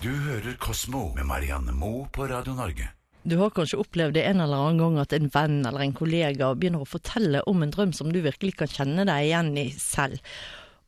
Du hører Kosmo med Marianne Moe på Radio Norge. Du har kanskje opplevd det en eller annen gang at en venn eller en kollega begynner å fortelle om en drøm som du virkelig kan kjenne deg igjen i selv.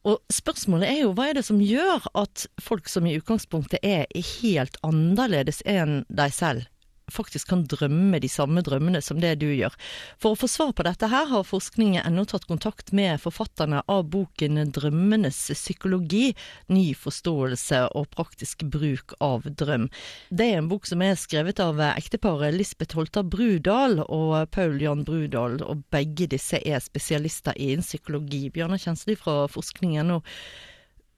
Og spørsmålet er jo hva er det som gjør at folk som i utgangspunktet er helt annerledes enn deg selv, faktisk kan drømme de samme drømmene som det du gjør. For å få svar på dette her har forskningen ennå tatt kontakt med forfatterne av boken 'Drømmenes psykologi ny forståelse og praktisk bruk av drøm'. Det er en bok som er skrevet av ekteparet Lisbeth Holter Brudal og Paul Jan Brudal, og begge disse er spesialister innen psykologi. Bjørnar Kjensli fra forskningen nå.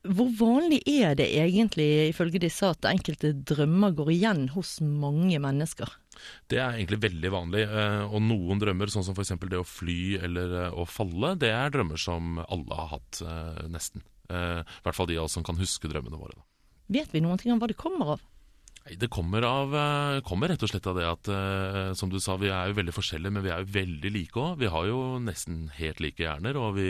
Hvor vanlig er det egentlig, ifølge disse, at enkelte drømmer går igjen hos mange mennesker? Det er egentlig veldig vanlig. eh, Og noen drømmer, sånn som f.eks. det å fly eller eh, å falle, det er drømmer som alle har hatt, eh, nesten. I hvert fall de av oss som kan huske drømmene våre. Vet vi noen ting om hva det kommer av? Det kommer, av, kommer rett og slett av det at som du sa, vi er jo veldig forskjellige, men vi er jo veldig like òg. Vi har jo nesten helt like hjerner, og vi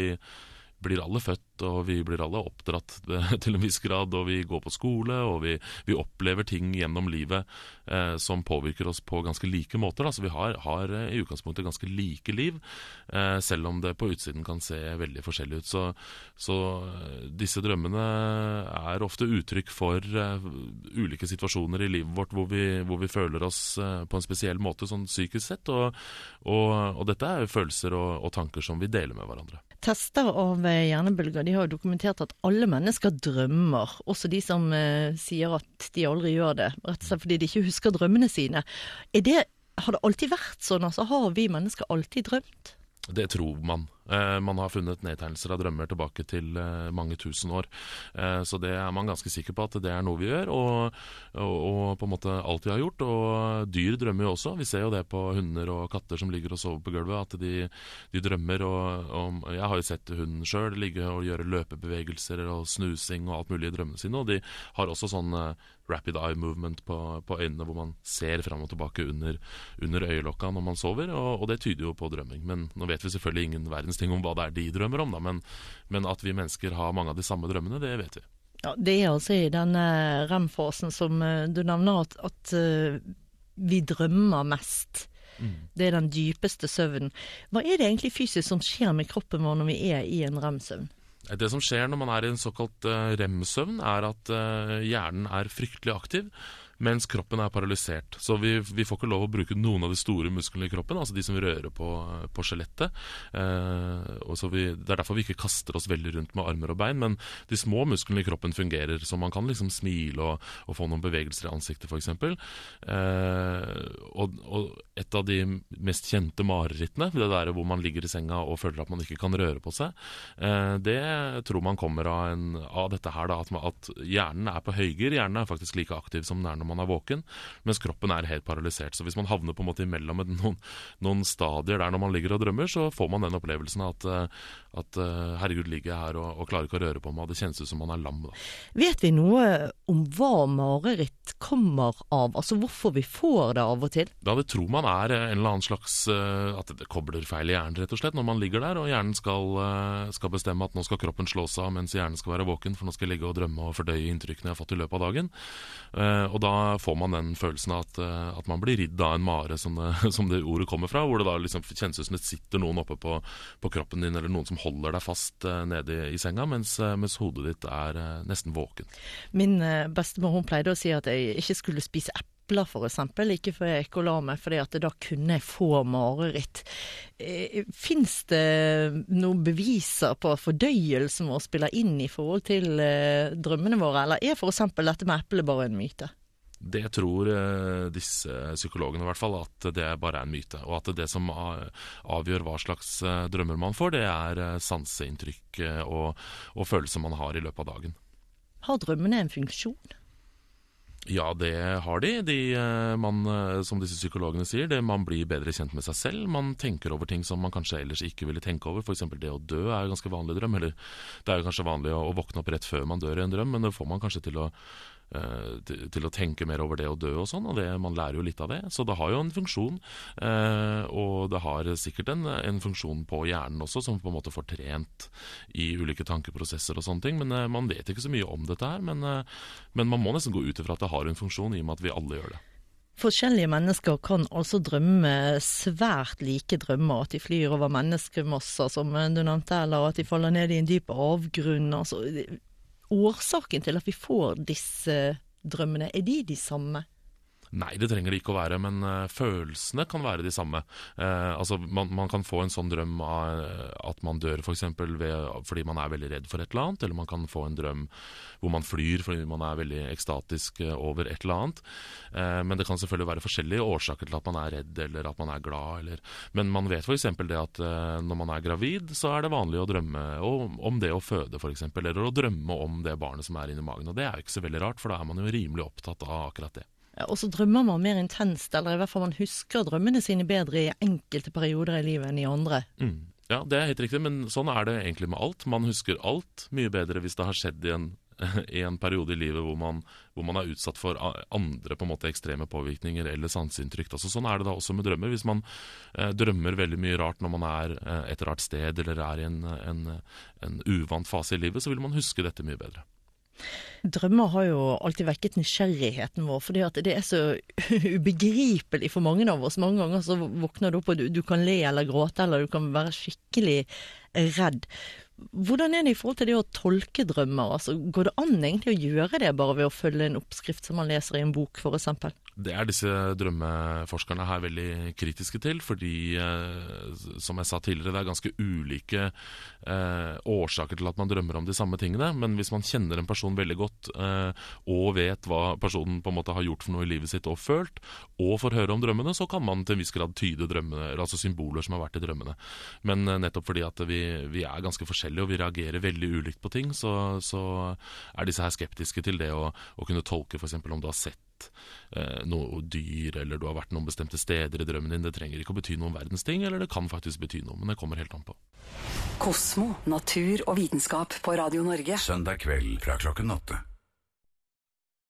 blir alle født og vi blir alle oppdratt til en viss grad. Og vi går på skole og vi, vi opplever ting gjennom livet eh, som påvirker oss på ganske like måter. Da. Så vi har, har eh, i utgangspunktet ganske like liv, eh, selv om det på utsiden kan se veldig forskjellig ut. Så, så eh, disse drømmene er ofte uttrykk for eh, ulike situasjoner i livet vårt hvor vi, hvor vi føler oss eh, på en spesiell måte sånn psykisk sett. Og, og, og dette er jo følelser og, og tanker som vi deler med hverandre. Tester eh, hjernebølger de har jo dokumentert at alle mennesker drømmer, også de som eh, sier at de aldri gjør det, rett og slett fordi de ikke husker drømmene sine. Det, har det alltid vært sånn? Altså, har vi mennesker alltid drømt? Det tror man. Eh, man har funnet nedtegnelser av drømmer tilbake til eh, mange tusen år. Eh, så det er man ganske sikker på at det er noe vi gjør, og, og, og på en måte alt vi har gjort. Og dyr drømmer jo også. Vi ser jo det på hunder og katter som ligger og sover på gulvet, at de, de drømmer. Og, og, jeg har jo sett hunden sjøl ligge og gjøre løpebevegelser og snusing og alt mulig i drømmene sine. Og de har også sånn rapid eye movement på, på øynene, hvor man ser fram og tilbake under, under øyelokka når man sover, og, og det tyder jo på drømming. Men nå vet vi selvfølgelig ingen verdens ting om hva det er de drømmer om, da, men, men at vi mennesker har mange av de samme drømmene, det vet vi. Ja, det er altså i den rem-fasen som eh, du nevner, at, at eh, vi drømmer mest. Det er den dypeste søvnen. Hva er det egentlig fysisk som skjer med kroppen vår når vi er i en rem-søvn? Det som skjer når man er i en såkalt eh, rem-søvn, er at hjernen er fryktelig aktiv, mens kroppen er paralysert. Så vi, vi får ikke lov å bruke noen av de store musklene i kroppen, altså de som rører på, på skjelettet. Eh, det er derfor vi ikke kaster oss veldig rundt med armer og bein, men de små musklene i kroppen fungerer, så man kan liksom smile og, og få noen bevegelser i ansiktet, f.eks. Eh, og, og et av de mest kjente marerittene, det der hvor man ligger i senga og føler at man ikke kan røre på seg, eh, det tror man kommer av, en, av dette her, da, at, at hjernen er på høygir. Hjernen er faktisk like aktiv som den er når man er våken, mens kroppen er helt paralysert. Så hvis man havner på en måte imellom noen, noen stadier der når man ligger og drømmer, så får man den opplevelsen at, eh, at eh, herregud, ligger jeg her og, og klarer ikke å røre på meg, det kjennes ut som man er lam. Da. Vet vi noe om hva mareritt kommer av, altså hvorfor vi får det av og til? Da det tror man er en eller annen slags eh, At det kobler feil i hjernen, rett og slett, når man ligger der og hjernen skal, eh, skal bestemme at nå skal kroppen slås av mens hjernen skal være våken, for nå skal jeg ligge og drømme og fordøye inntrykkene jeg har fått i løpet av dagen. Eh, Og da får man den følelsen av at, eh, at man blir ridd av en mare, som det, som det ordet kommer fra, hvor det da liksom kjennes ut som det sitter noen oppe på, på kroppen din, eller noen som holder deg fast eh, nede i, i senga, mens, eh, mens hodet ditt er nesten våken. Min bestemor hun pleide å si at jeg ikke skulle spise epler for eksempel, ikke før jeg gikk la meg, fordi at da kunne jeg få mareritt. Fins det noen beviser på fordøyelsen vår spiller inn i forhold til drømmene våre, eller er eksempel dette med eplet bare en myte? Det tror eh, disse psykologene i hvert fall, at det bare er en myte. Og at det som avgjør hva slags eh, drømmer man får, det er eh, sanseinntrykk eh, og, og følelser man har i løpet av dagen. Har drømmene en funksjon? Ja, det har de. de eh, man, eh, som disse psykologene sier, det, man blir bedre kjent med seg selv. Man tenker over ting som man kanskje ellers ikke ville tenke over. F.eks. det å dø er jo ganske vanlig drøm. Eller det er jo kanskje vanlig å, å våkne opp rett før man dør i en drøm, men det får man kanskje til å eh, til, til å tenke mer over det å dø og sånn, og det, man lærer jo litt av det. Så det har jo en funksjon, eh, og det har sikkert en, en, funksjon på hjernen også, som på en måte får trent i ulike tankeprosesser og sånne ting. Men eh, man vet ikke så mye om dette her. Men, eh, men man må nesten gå ut ifra at det har en funksjon, i og med at vi alle gjør det. Forskjellige mennesker kan altså drømme svært like drømmer. At de flyr over menneskemasser, som du nevnte, eller at de faller ned i en dyp avgrunn. Altså, årsaken til at vi får disse drømmene, er de de samme? Nei, det trenger det ikke å være, men uh, følelsene kan være de samme. Uh, altså, man, man, kan få en sånn drøm av uh, at man dør for eksempel, fordi man er veldig redd for et eller annet, eller man kan få en drøm hvor man flyr fordi man er veldig ekstatisk over et eller annet. men det kan selvfølgelig være forskjellige årsaker til at man er redd eller at man er glad. Eller, men man vet f.eks. det at når man er gravid, så er det vanlig å drømme om, om det å føde, f.eks., eller å drømme om det barnet som er inni magen. Og det er jo ikke så veldig rart, for da er man jo rimelig opptatt av akkurat det. Og så drømmer man mer intenst, eller i hvert fall man husker drømmene sine bedre i enkelte perioder i livet enn i andre. Mm. Ja, det er helt riktig, men sånn er det egentlig med alt. Man husker alt mye bedre hvis det har skjedd i en, i en periode i livet hvor man, hvor man, er utsatt for andre på en måte ekstreme påvirkninger eller sanseinntrykk. Altså, sånn er det da også med drømmer. Hvis man eh, drømmer veldig mye rart når man er eh, et rart sted eller er i en, en, en uvant fase i livet, så vil man huske dette mye bedre. Drømmer har jo alltid vekket nysgjerrigheten vår, fordi at det er så ubegripelig for mange av oss. Mange ganger så våkner du opp og du, du kan le eller gråte, eller du kan være skikkelig redd. Hvordan er det i forhold til det å tolke drømmer? Altså, går det an egentlig å gjøre det bare ved å følge en oppskrift som man leser i en bok, f.eks.? Det er disse drømmeforskerne her veldig kritiske til, fordi eh, som jeg sa tidligere, det er ganske ulike eh, årsaker til at man drømmer om de samme tingene. Men hvis man kjenner en person veldig godt eh, og vet hva personen på en måte har gjort for noe i livet sitt og følt, og får høre om drømmene, så kan man til en viss grad tyde drømmene, altså symboler som har vært i drømmene. Men nettopp fordi at vi, vi, er ganske forskjellige og vi reagerer veldig ulikt på ting, så, så er disse her skeptiske til det å, å kunne tolke f.eks. om du har sett eh, noe dyr, eller du har vært noen bestemte steder i drømmen din. Det trenger ikke å bety noen verdens ting, eller det kan faktisk bety noe, men det kommer helt an på. Kosmo, natur og vitenskap på Radio Norge. Søndag kveld fra klokken åtte.